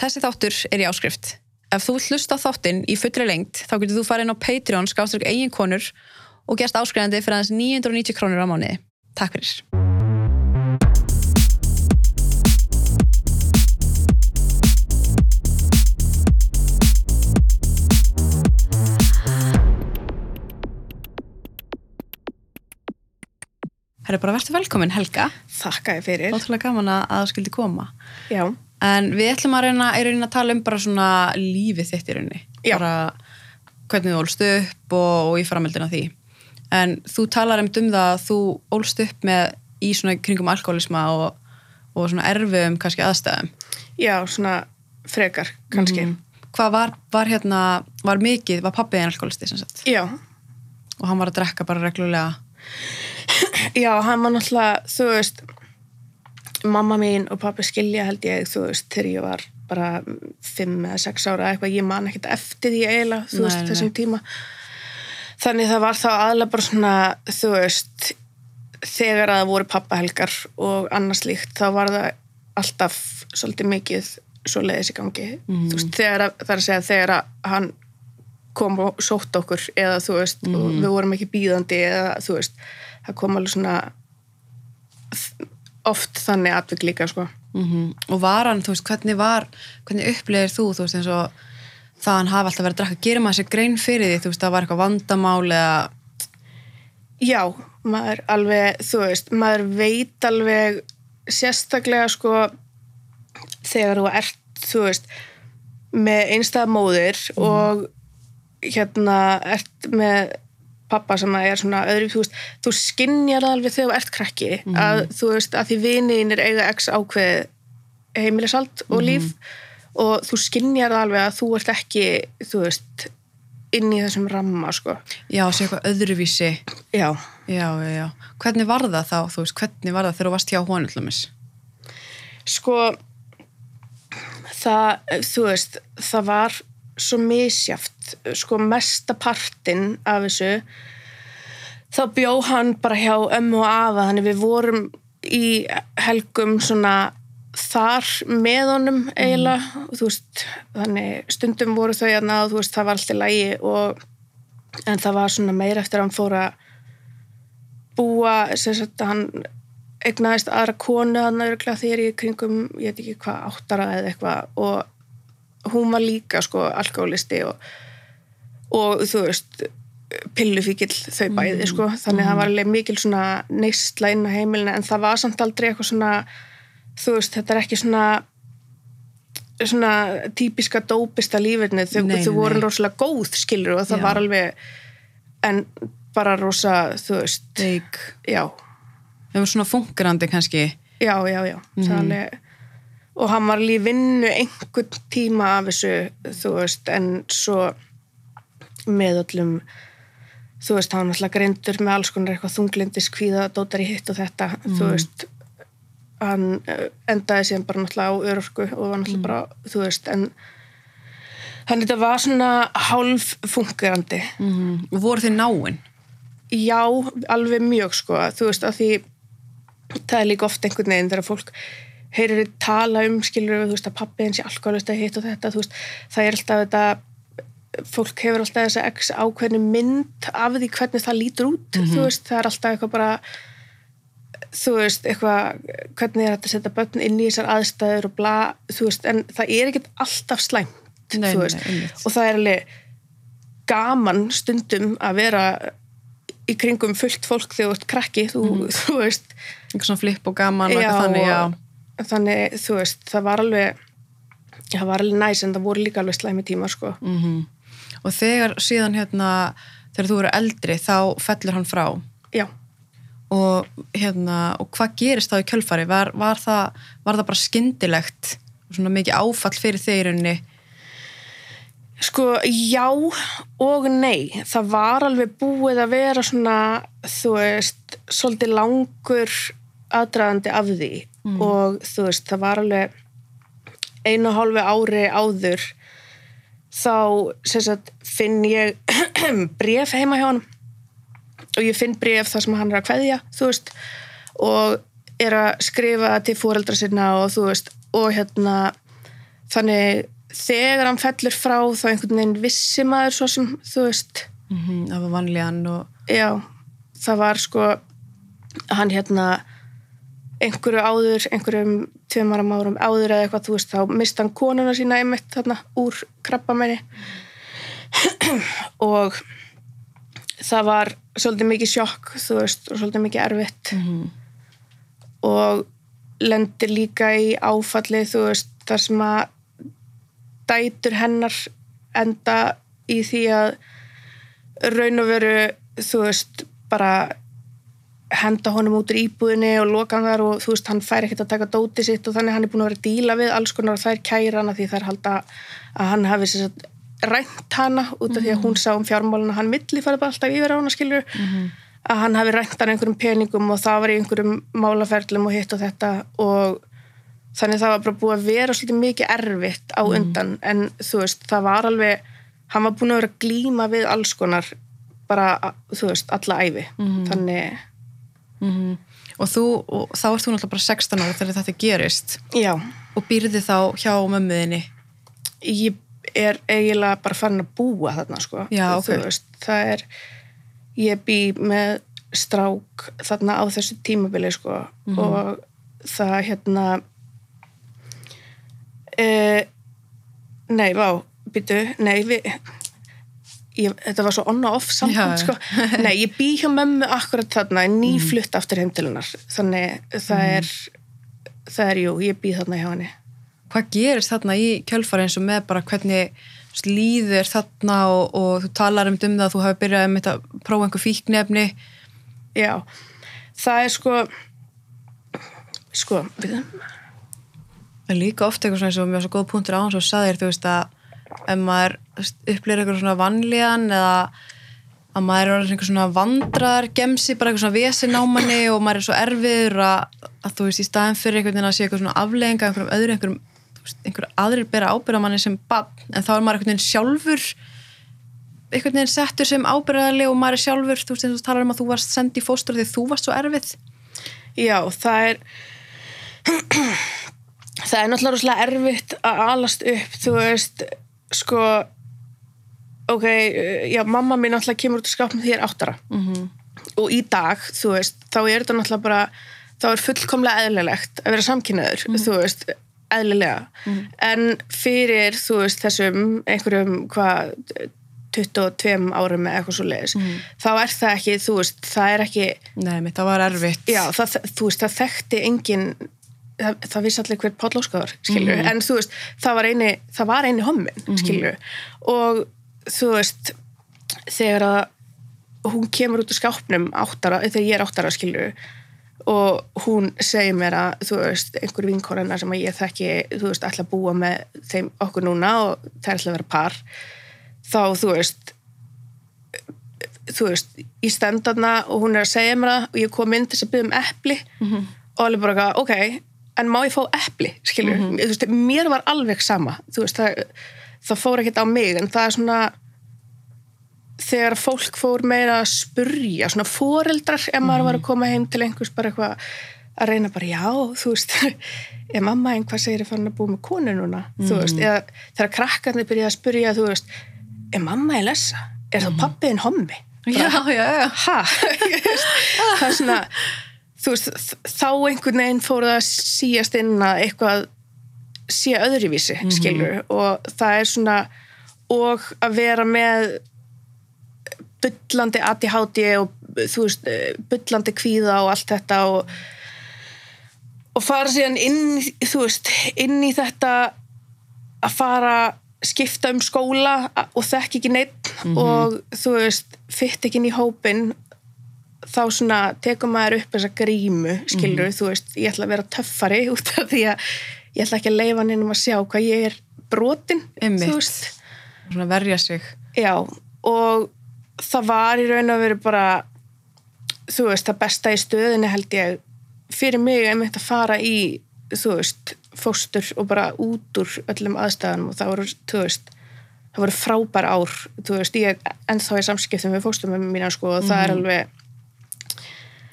Þessi þáttur er í áskrift. Ef þú hlusta þáttinn í fullri lengt þá getur þú farið inn á Patreon skáströkk eigin konur og gerst áskrifandi fyrir aðeins 990 krónur á mánuði. Takk fyrir. Það er bara verður velkomin Helga. Þakka ég fyrir. Ótrúlega gaman að að þú skildi koma. Já. En við ætlum að reyna, reyna að tala um bara svona lífið þitt í rauninni. Bara hvernig þú ólst upp og, og í framöldina því. En þú talar um um það að þú ólst upp með í svona kringum alkoholisma og, og svona erfiðum kannski aðstæðum. Já, svona frekar, kannski. Mhm. Hvað var, var hérna, var mikið, var pappið en alkoholisti sem sagt? Já. Og hann var að drekka bara reglulega. Já, hann var náttúrulega, þú veist, mamma mín og pappi skilja held ég, þú veist, þegar ég var bara fimm eða sex ára eitthvað, ég man ekkert eftir því eiginlega, þú Nei, veist, nei. þessum tíma. Þannig það var þá aðlega bara svona, þú veist, þegar að það voru pappahelgar og annars líkt, þá var það alltaf svolítið mikið svo leiðis í gangi. Þú veist, þegar að, það er að segja, þegar að hann kom og sótt okkur eða þú veist, og við vorum ekki býðandi eða þú veist, það kom alveg svona oft þannig atvik líka sko. Mm Og var hann, þú veist, hvernig var, hvernig upplegir þú, þú veist, eins og það hann hafa alltaf verið að drekka, gerir maður sér grein fyrir því, þú veist, það var eitthvað vandamál eða, Já, maður alveg, þú veist, maður veit alveg sérstaklega sko þegar þú ert, þú veist, með einstæða móðir og hérna ert með pappa sem er svona öðru, þú veist, þú skinnjar alveg þegar þú ert krakki að þú veist, að því viniðin er eiga x ákveð heimilisald og líf og þú skinnjar alveg að þú ert ekki, þú veist, inn í þessum ramma, sko. já, sé eitthvað öðruvísi. Já. Já, já, já. Hvernig var það þá, þú veist, hvernig var það þegar þú varst hjá honum til dæmis? sko það, þú veist það var svo misjaft sko mesta partinn af þessu þá bjó hann bara hjá ömmu og afa. Þannig við vorum í helgum svona þar með honum eiginlega. Og þú veist, þannig stundum voru þau að þú veist, það var alltaf lægi og en það var svona meira eftir að hann fór að búa sagt hann egnaðist aðra konu hann örgla þegar ég kringum, ég veit ekki hvað, áttara eða eitthvað. Og hún var líka sko alkoholisti og, og þú veist pillufíkil þau bæði sko. Þannig að það var alveg mikil neistla inn á heimilina en það var samt aldrei eitthvað svona þú veist, þetta er ekki svona svona típiska dópista lífirni þau, Nei, þau voru nei. rosalega góð skilur og það Já. var alveg en bara rosa, þú veist. Deik. já, Það var svona fungerandi kannski. já, já, já. Mm alveg, og hann var vinnu einhvern tíma af þessu þú veist, en svo með öllum þú veist, hann var alltaf greindur með alls konar eitthvað þunglindis kvíða, dótar í hitt og þetta þú veist hann eh, endaði síðan bara náttúrulega á örorku og var náttúrulega bara, þú veist en hann þetta var svona hálf fungerandi Mm Og voru þið náinn? Já, alveg mjög sko. Þú veist að því það er líka oft einhvern veginn þegar fólk heyrir tala um skilur þú veist að pappi í alkoholist að hitt og þetta þú veist, það er alltaf þetta fólk hefur alltaf þessa x ákveðni mynd af því hvernig það lítur út þú veist, það er alltaf eitthvað bara þú veist, eitthvað hvernig er þetta að setja börn inn í þessar aðstæður og bla, þú veist, en það er ekkert alltaf slæmt, Nei, þú nei, veist. einmitt. og það er alveg gaman stundum að vera í kringum fullt fólk þegar þú ert krakki þú, þú veist. Eitthvað svona flip og gaman og eitthvað þannig, já. og þannig, þú veist, það var alveg það var alveg næs en það voru líka alveg slæmi tíma, sko. Mm Og þegar síðan hérna, þegar þú eru eldri, þá fellur hann frá. já, Og hérna, og hvað gerist þá í kjölfari? Var, var, það, var það bara skyndilegt? Svona mikið áfall fyrir þeir í rauninni? sko, já og nei, það var alveg búið að vera svona, þú veist svolítið langur aðdraðandi af því og þú veist, það var alveg einu og hálfu ári áður þá sagt, finn ég bref heima hjá hann og ég finn bref þar sem hann er að veist og er að skrifa til fóreldra sinna og veist og hérna þannig þegar hann fellur frá þá einhvern veginn vissi maður svo sem þú veist. Mm það var vanlíðan og já, það var sko hann hérna einhverju áður, einhverjum tveimara árum áður eða eitthvað, þú veist, þá mista hann konuna sína einmitt þarna úr krabbamenni og það var svolítið mikið sjokk, þú veist, og svolítið mikið erfitt. Og lendir líka í áfalli, þú veist, þar sem að dætur hennar enda í því að raun og veru, þú veist, bara henda honum út í íbúðinni og loka hann þar og þú veist, hann fær ekkert að taka dóti sitt og þannig hann er búin að vera að díla við alls konar og þær kæra hana því þær halda að hann hafi sagt rænt hana út af því að hún sá um fjármáluna hann milli farið bara alltaf yfir á hana skilur að hann hafi rænt hana einhverjum peningum og það var í einhverjum málaferlum og hitt og þetta og þannig það var bara búið að vera svolítið mikið erfitt á undan. En þú veist, það var alveg hann var búin að vera að glíma við alls konar bara, þú veist, alla æfi þannig og þú, og þá ert þú náttúrulega bara 16 ára þegar þetta gerist Já, og býrði þá hjá mömmuðinni ég er eiginlega bara farin að búa þarna sko. Já, ok. Þú veist, það er ég bý með strák þarna á þessu tímabili sko. Mhm. og það hérna e, nei, vá býtu, nei við ég, þetta var svo on og off Já, samband sko. nei, ég bý hjá mömmu akkurat þarna, nýflutt aftur heim til hennar. Þannig það Mhm. er það er jú, ég bý þarna hjá henni. Hvað gerist þarna í kjölfari eins og með bara hvernig líður þarna og, og þú talar um um það að þú hafi byrjað um þetta að prófa einhver fíknefni Já, það er sko sko, við en líka oft eitthvað svona eins og mjög svo góð punktur á hans og saðir þú veist að ef maður upplýr eitthvað svona vanlíðan eða að maður er einhver svona vandrar gemsi, bara eitthvað svona vesin á manni og maður er svo erfiður að, að þú veist í staðin fyrir einhvern veginn að sé eitthvað svona afleðinga einhverjum öðru, einhverjum þú veist, einhver aðrir bera ábyrða manni sem bann en þá er maður einhvern veginn sjálfur einhvern veginn settur sem ábyrðarleg og maður er sjálfur, þú veist eins og talar um að þú varst sendið í fóstur því þú varst svo erfið. Já, það er það er náttúrulega erfitt að alast upp, þú veist sko ok, já, mamma mín náttúrulega kemur út í skápnum því ég er áttara. -hmm. og í dag, þú veist, þá er þetta náttúrulega bara, þá er fullkomlega eðlilegt að vera samkynnaður, þú veist eðlilega, en fyrir þú veist, þessum einhverjum hvað 22 árum eða eitthvað svo leiðis, þá er það ekki þú veist, það er ekki Nei, það var erfitt. Já, það, þú veist, það þekkti engin það, það vissi allir hver podlóskaður skilju, en þú veist, það var eini það var eini hommin, skilju og þú veist þegar að hún kemur út úr skápnum áttara, þegar ég er áttara skilju og hún segir mér að þú veist, einhver vinkorina sem að ég þekki, þú veist, ætla að búa með þeim okkur núna og það er ætla að vera par þá, þú veist þú veist, ég stend þarna og hún er að segja mér það og ég kom inn til þess að byggja um epli og alveg bara, ok, en má ég fá epli, skilur, þú veist, mér var alveg sama, veist, það, það fór ekkert á mig, en það er svona þegar fólk fór meira að spurja, svona foreldrar ef maður var að koma heim til einhvers bara eitthvað að reyna bara, já, þú veist er mamma einn hvað segir að fara að búa með konu núna, þú veist, eða þegar krakkarnir byrja að spurja, þú veist er mamma í lessa, er það pappiðin hommi? Já, já, já. Ha? Það er svona þú veist, þá einhvern veginn fór það að síast inn að eitthvað sé öðruvísi, skilur og það er svona og að vera með bullandi ADHD og þú veist, bullandi kvíða og allt þetta og og fara síðan inn, þú veist, inn í þetta að fara skipta um skóla og þekk ekki neitt og þú veist, fytt ekki inn í hópin þá svona tekum maður upp þessa grímu, skilur þú veist, ég ætla að vera töffari út af því að ég ætla ekki að leifa neinum að sjá hvað ég er brotin, Einmitt. þú veist. Svona verja sig. Já, og það var í raun og veru bara þú veist, það besta í stöðinu held ég fyrir mig einmitt að fara í þú veist, fóstur og bara út úr öllum aðstæðanum og það voru, þú veist það voru frábær ár, þú veist, ég er ennþá í samskiptum við fóstum með mína sko og það er alveg,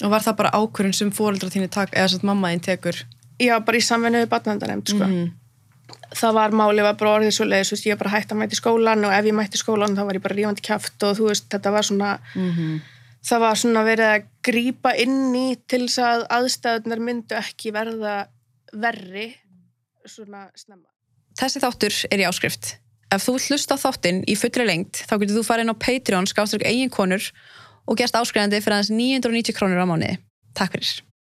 Og var það bara ákvörðun sem fóreldra þínu tak eða sem mamma þín tekur já, bara í samvinnu við batnandanemt sko það var máli var bara orðið svo leiðis, ég var bara hægt að mæti skólan og ef ég mætti skólan þá var ég bara rífandi kjaft og þú veist, þetta var svona Mhm. það var svona verið að grípa inn í til þess að aðstæðunar myndu ekki verða verri svona snemma Þessi þáttur er í áskrift. Ef þú vilt hlusta á þáttinn í fullri lengt, þá getur þú farið inn á Patreon, skáströk eigin konur og gerst áskrifandi fyrir aðeins 990 krónur á mánuði. Takk fyrir.